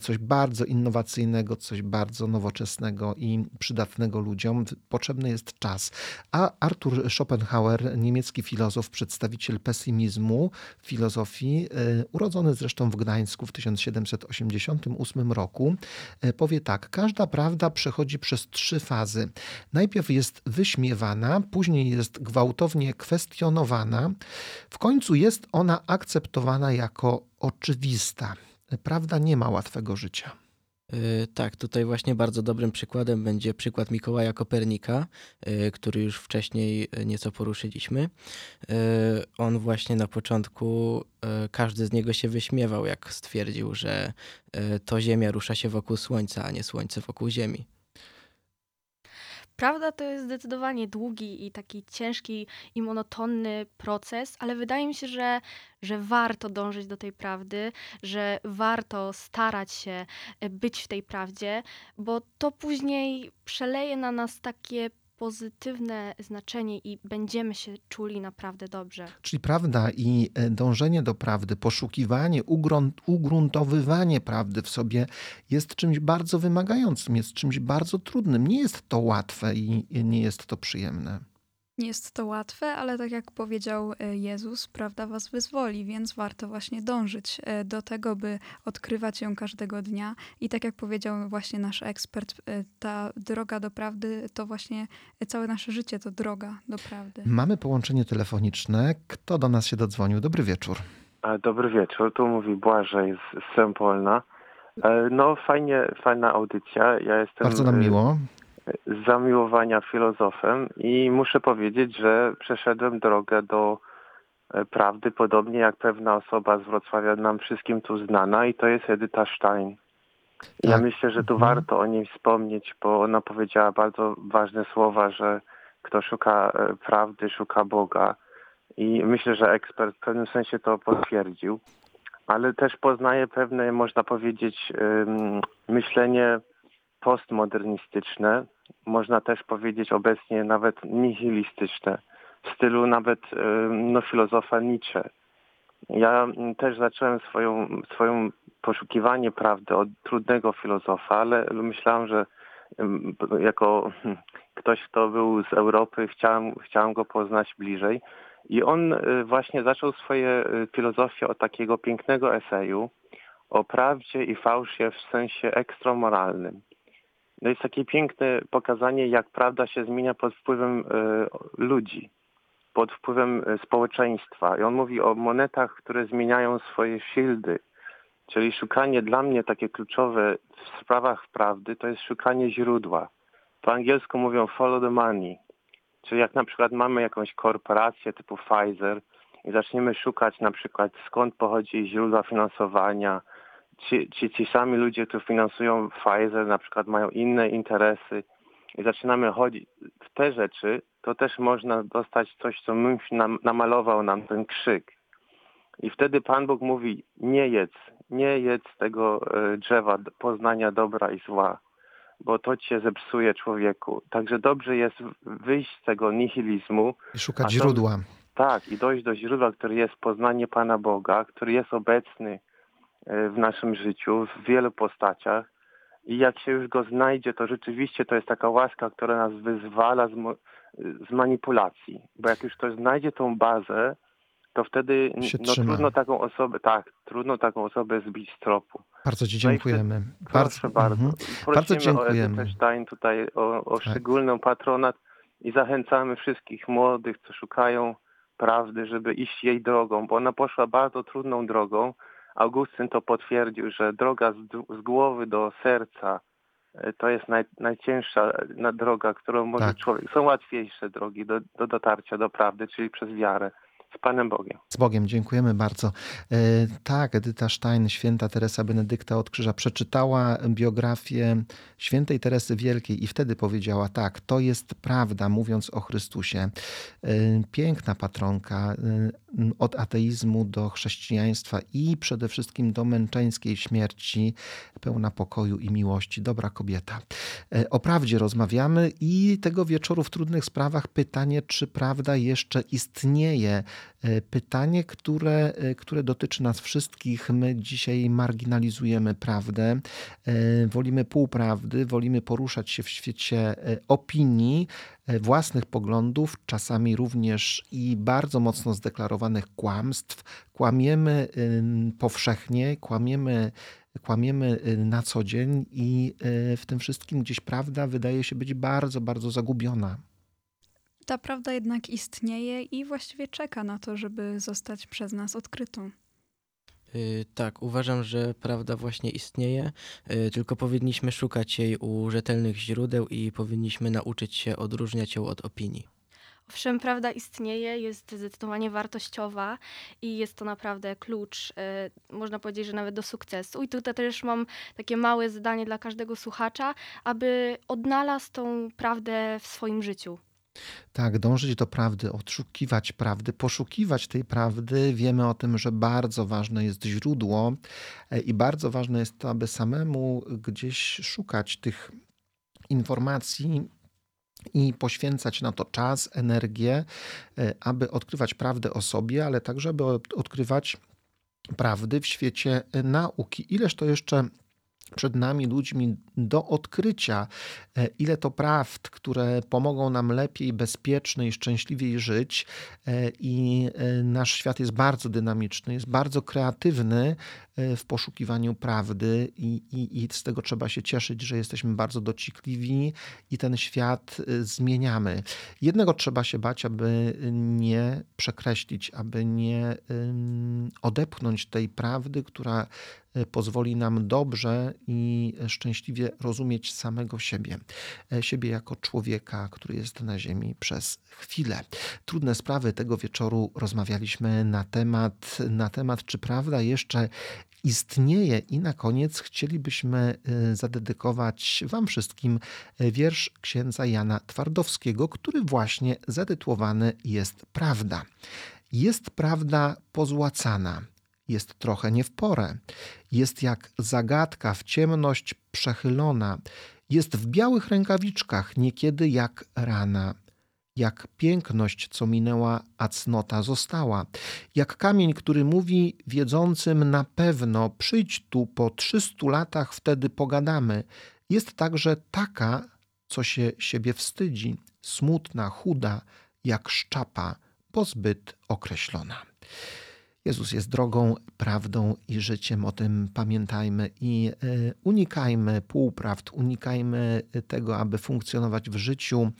coś bardzo innowacyjnego innowacyjnego, coś bardzo nowoczesnego i przydatnego ludziom. Potrzebny jest czas. A Arthur Schopenhauer, niemiecki filozof, przedstawiciel pesymizmu filozofii, e, urodzony zresztą w Gdańsku w 1788 roku, e, powie tak: Każda prawda przechodzi przez trzy fazy. Najpierw jest wyśmiewana, później jest gwałtownie kwestionowana, w końcu jest ona akceptowana jako oczywista. Prawda nie ma łatwego życia. Y, tak, tutaj właśnie bardzo dobrym przykładem będzie przykład Mikołaja Kopernika, y, który już wcześniej nieco poruszyliśmy. Y, on właśnie na początku, każdy z niego się wyśmiewał, jak stwierdził, że to Ziemia rusza się wokół Słońca, a nie Słońce wokół Ziemi. Prawda to jest zdecydowanie długi i taki ciężki i monotonny proces, ale wydaje mi się, że, że warto dążyć do tej prawdy, że warto starać się e, być w tej prawdzie, bo to później przeleje na nas takie pozytywne znaczenie i będziemy się czuli naprawdę dobrze. Czyli prawda i e, dążenie do prawdy, poszukiwanie, ugrunt, ugruntowywanie prawdy w sobie jest czymś bardzo wymagającym, jest czymś bardzo trudnym. Nie jest to łatwe i nie jest to przyjemne. Nie jest to łatwe, ale tak jak powiedział e, Jezus, prawda was wyzwoli, więc warto właśnie dążyć e, do tego, by odkrywać ją każdego dnia. I tak jak powiedział właśnie nasz ekspert, e, ta droga do prawdy to właśnie całe nasze życie to droga do prawdy. Mamy połączenie telefoniczne. Kto do nas się dodzwonił? Dobry wieczór. Dobry wieczór, tu mówi Błażej z, z Sempolna. No fajnie, fajna audycja. Ja jestem... Bardzo nam miło z zamiłowania filozofem i muszę powiedzieć, że przeszedłem drogę do e, prawdy, podobnie jak pewna osoba z Wrocławia nam wszystkim tu znana i to jest Edyta Stein. Ja tak. myślę, że tu mhm. warto o niej wspomnieć, bo ona powiedziała bardzo ważne słowa, że kto szuka e, prawdy, szuka Boga. I myślę, że ekspert w pewnym sensie to potwierdził, ale też poznaje pewne, można powiedzieć, myślenie postmodernistyczne, można też powiedzieć obecnie nawet nihilistyczne, w stylu nawet no, filozofa Nietzsche. Ja też zacząłem swoją, swoją poszukiwanie prawdy od trudnego filozofa, ale myślałem, że jako ktoś, kto był z Europy, chciałem, chciałem go poznać bliżej. I on y, właśnie zaczął swoje y, filozofię od takiego pięknego eseju o prawdzie i fałsie w sensie ekstramoralnym. No jest takie piękne pokazanie, jak prawda się zmienia pod wpływem y, ludzi, pod wpływem e, społeczeństwa. I on mówi o monetach, które zmieniają swoje shieldy. Czyli szukanie dla mnie takie kluczowe w sprawach prawdy to jest szukanie źródła. Po angielsku mówią follow the money. Czyli jak na przykład mamy jakąś korporację typu Pfizer i zaczniemy szukać na przykład skąd pochodzi źródła finansowania, ci, ci, ci sami ludzie, którzy finansują Pfizer, na przykład mają inne interesy i zaczynamy chodzić w te rzeczy, to też można dostać coś, co myś nam, namalował nam ten krzyk. I wtedy Pan Bóg mówi, nie jedz, nie jedz tego e, drzewa poznania dobra i zła, bo to cię zepsuje człowieku. Także dobrze jest wyjść z tego nihilizmu. I szukać źródła. Tak, i dojść do źródła, który jest poznanie Pana Boga, który jest obecny w naszym życiu w wielu postaciach. I jak się już go znajdzie, to rzeczywiście to jest taka łaska, która nas wyzwala z, z manipulacji. Bo jak już ktoś znajdzie tą bazę, to wtedy no, trudno taką osobę, tak, trudno taką osobę zbić z tropu. Bardzo Ci dziękujemy. No proszę bardzo. Mhm. bardzo dziękujemy. o Stein tutaj o, o tak. szczególną patronat i zachęcamy wszystkich młodych, co szukają prawdy, żeby iść jej drogą, bo ona poszła bardzo trudną drogą. Augustyn to potwierdził, że droga z, z głowy do serca e, to jest naj, najcięższa droga, którą może tak. człowiek. Są łatwiejsze drogi do, do dotarcia do prawdy, czyli przez wiarę. Z Panem Bogiem. Z Bogiem, dziękujemy bardzo. E, tak, Edyta Stein, święta Teresa Benedykta od Krzyża, przeczytała biografię świętej Teresy Wielkiej i wtedy powiedziała: Tak, to jest prawda, mówiąc o Chrystusie. E, piękna patronka, e, od ateizmu do chrześcijaństwa i przede wszystkim do męczeńskiej śmierci, pełna pokoju i miłości. Dobra kobieta. O prawdzie rozmawiamy i tego wieczoru w trudnych sprawach pytanie, czy prawda jeszcze istnieje pytanie, które, e, które dotyczy nas wszystkich. My dzisiaj marginalizujemy prawdę, e, wolimy półprawdy, wolimy poruszać się w świecie opinii, własnych poglądów, czasami również i bardzo mocno zdeklarowanych kłamstw. Kłamiemy powszechnie, kłamiemy kłamiemy na co dzień i w tym wszystkim gdzieś prawda wydaje się być bardzo, bardzo zagubiona. Ta prawda jednak istnieje i właściwie czeka na to, żeby zostać przez nas odkrytą. Yy, tak, uważam, że prawda właśnie istnieje, yy, tylko powinniśmy szukać jej u rzetelnych źródeł i powinniśmy nauczyć się odróżniać ją od opinii. Owszem, prawda istnieje, jest zdecydowanie wartościowa i jest to naprawdę klucz, yy, można powiedzieć, że nawet do sukcesu. I tutaj też mam takie małe zadanie dla każdego słuchacza, aby odnalazł tą prawdę w swoim życiu. Tak, dążyć do prawdy, odszukiwać prawdy, poszukiwać tej prawdy. Wiemy o tym, że bardzo ważne jest źródło e, i bardzo ważne jest to, aby samemu gdzieś szukać tych informacji i poświęcać na to czas, energię, e, aby odkrywać prawdę o sobie, ale także aby odkrywać prawdy w świecie e, nauki. Ileż to jeszcze przed nami, ludźmi, do odkrycia, e, ile to prawd, które pomogą nam lepiej, bezpieczniej szczęśliwiej żyć. E, I e, nasz świat jest bardzo dynamiczny, jest bardzo kreatywny w poszukiwaniu prawdy, i, i, i z tego trzeba się cieszyć, że jesteśmy bardzo dociekliwi i ten świat zmieniamy. Jednego trzeba się bać, aby nie przekreślić, aby nie odepchnąć tej prawdy, która pozwoli nam dobrze i szczęśliwie rozumieć samego siebie, e, siebie jako człowieka, który jest na Ziemi przez chwilę. Trudne sprawy tego wieczoru rozmawialiśmy na temat, na temat czy prawda jeszcze istnieje. I na koniec chcielibyśmy e, zadedykować Wam wszystkim e, wiersz księdza Jana Twardowskiego, który właśnie zatytułowany jest Prawda. Jest prawda pozłacana jest trochę nie w porę. Jest jak zagadka w ciemność przechylona. Jest w białych rękawiczkach, niekiedy jak rana. Jak piękność, co minęła, a cnota została. Jak kamień, który mówi wiedzącym na pewno, przyjdź tu po trzystu latach, wtedy pogadamy. Jest także taka, co się siebie wstydzi, smutna, chuda, jak szczapa, bo zbyt określona. Jezus jest drogą, prawdą i życiem. O tym pamiętajmy i e, unikajmy półprawd, unikajmy tego, aby funkcjonować w życiu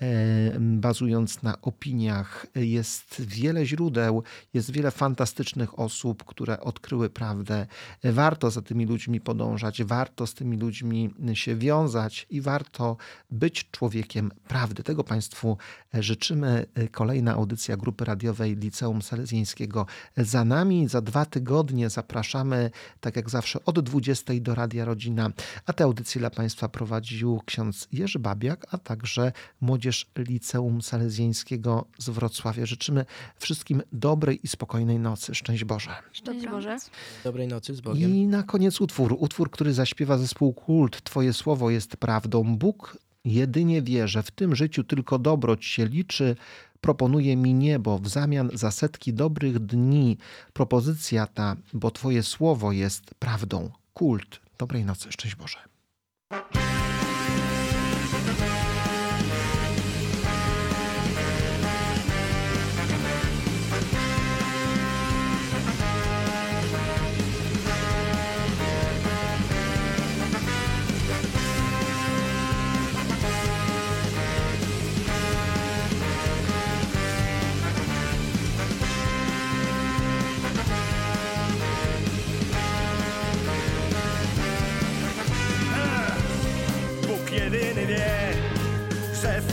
e, bazując na opiniach. Jest wiele źródeł, jest wiele fantastycznych osób, które odkryły prawdę. Warto za tymi ludźmi podążać, warto z tymi ludźmi się wiązać i warto być człowiekiem prawdy. Tego Państwu życzymy. Kolejna audycja grupy radiowej Liceum Salezjańskiego za nami. Za dwa tygodnie zapraszamy, tak jak zawsze, od 20 do Radia Rodzina. A tę audycję dla Państwa prowadził ksiądz Jerzy Babiak, a także młodzież Liceum Salezjańskiego z Wrocławia. Życzymy wszystkim dobrej i spokojnej nocy. Szczęść Boże. Szczęść Boże. Dobrej nocy, z Bogiem. I na koniec utwór. Utwór, który zaśpiewa zespół Kult. Twoje słowo jest prawdą. Bóg jedynie wie, że w tym życiu tylko dobroć się liczy. Proponuje mi niebo w zamian za setki dobrych dni. Propozycja ta, bo Twoje słowo jest prawdą. Kult. Dobrej nocy. Szczęść Boże.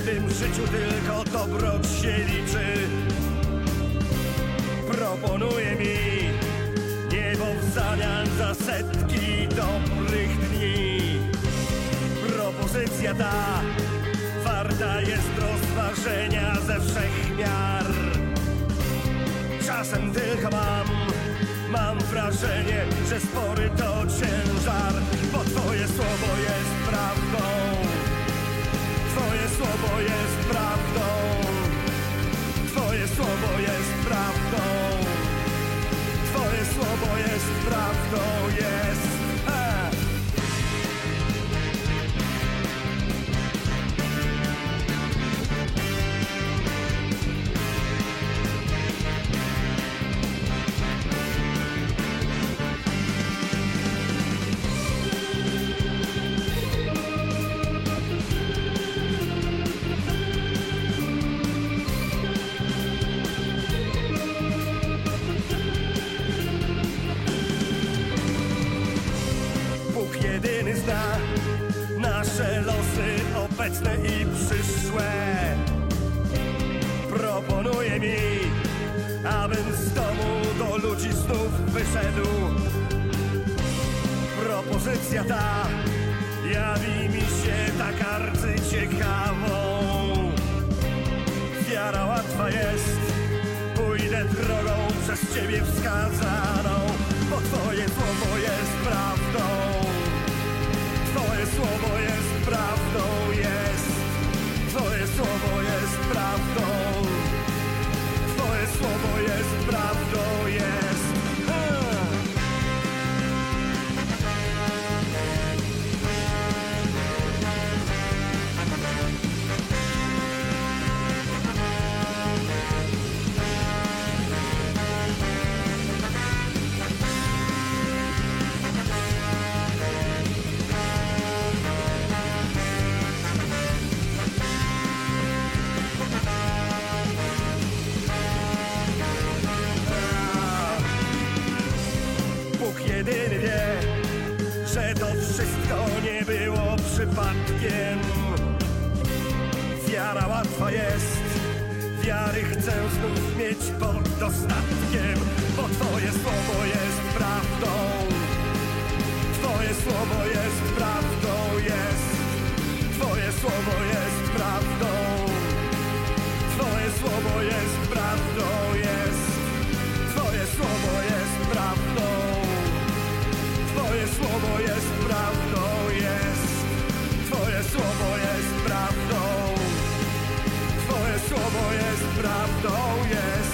Tym życiu tylko dobroć się liczy. Proponuje mi niebo w zamian za setki dobrych dni. Propozycja ta warta jest rozważenia ze wszech miar. Czasem tylko mam, mam wrażenie, że spory to ciężar, bo Twoje słowo jest prawdą. Że to wszystko nie było przypadkiem. Wiara łatwa jest, wiary chcę znów mieć pod dostatkiem, bo Twoje słowo jest prawdą. Twoje słowo jest prawdą, jest. Twoje słowo jest prawdą. Twoje słowo jest prawdą, jest prawdą, jest. Twoje słowo jest prawdą. Twoje słowo jest prawdą, jest.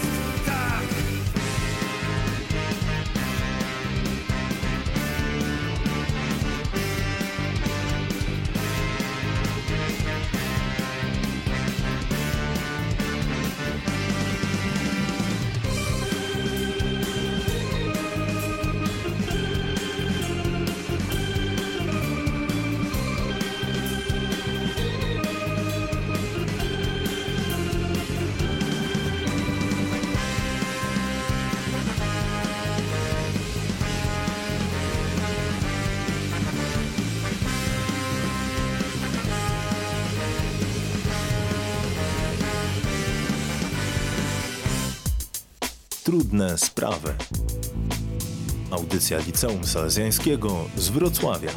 Trudne sprawy. Audycja Liceum Salezjańskiego z Wrocławia.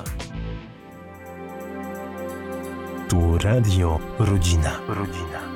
Tu Radio Rodzina. Rodzina.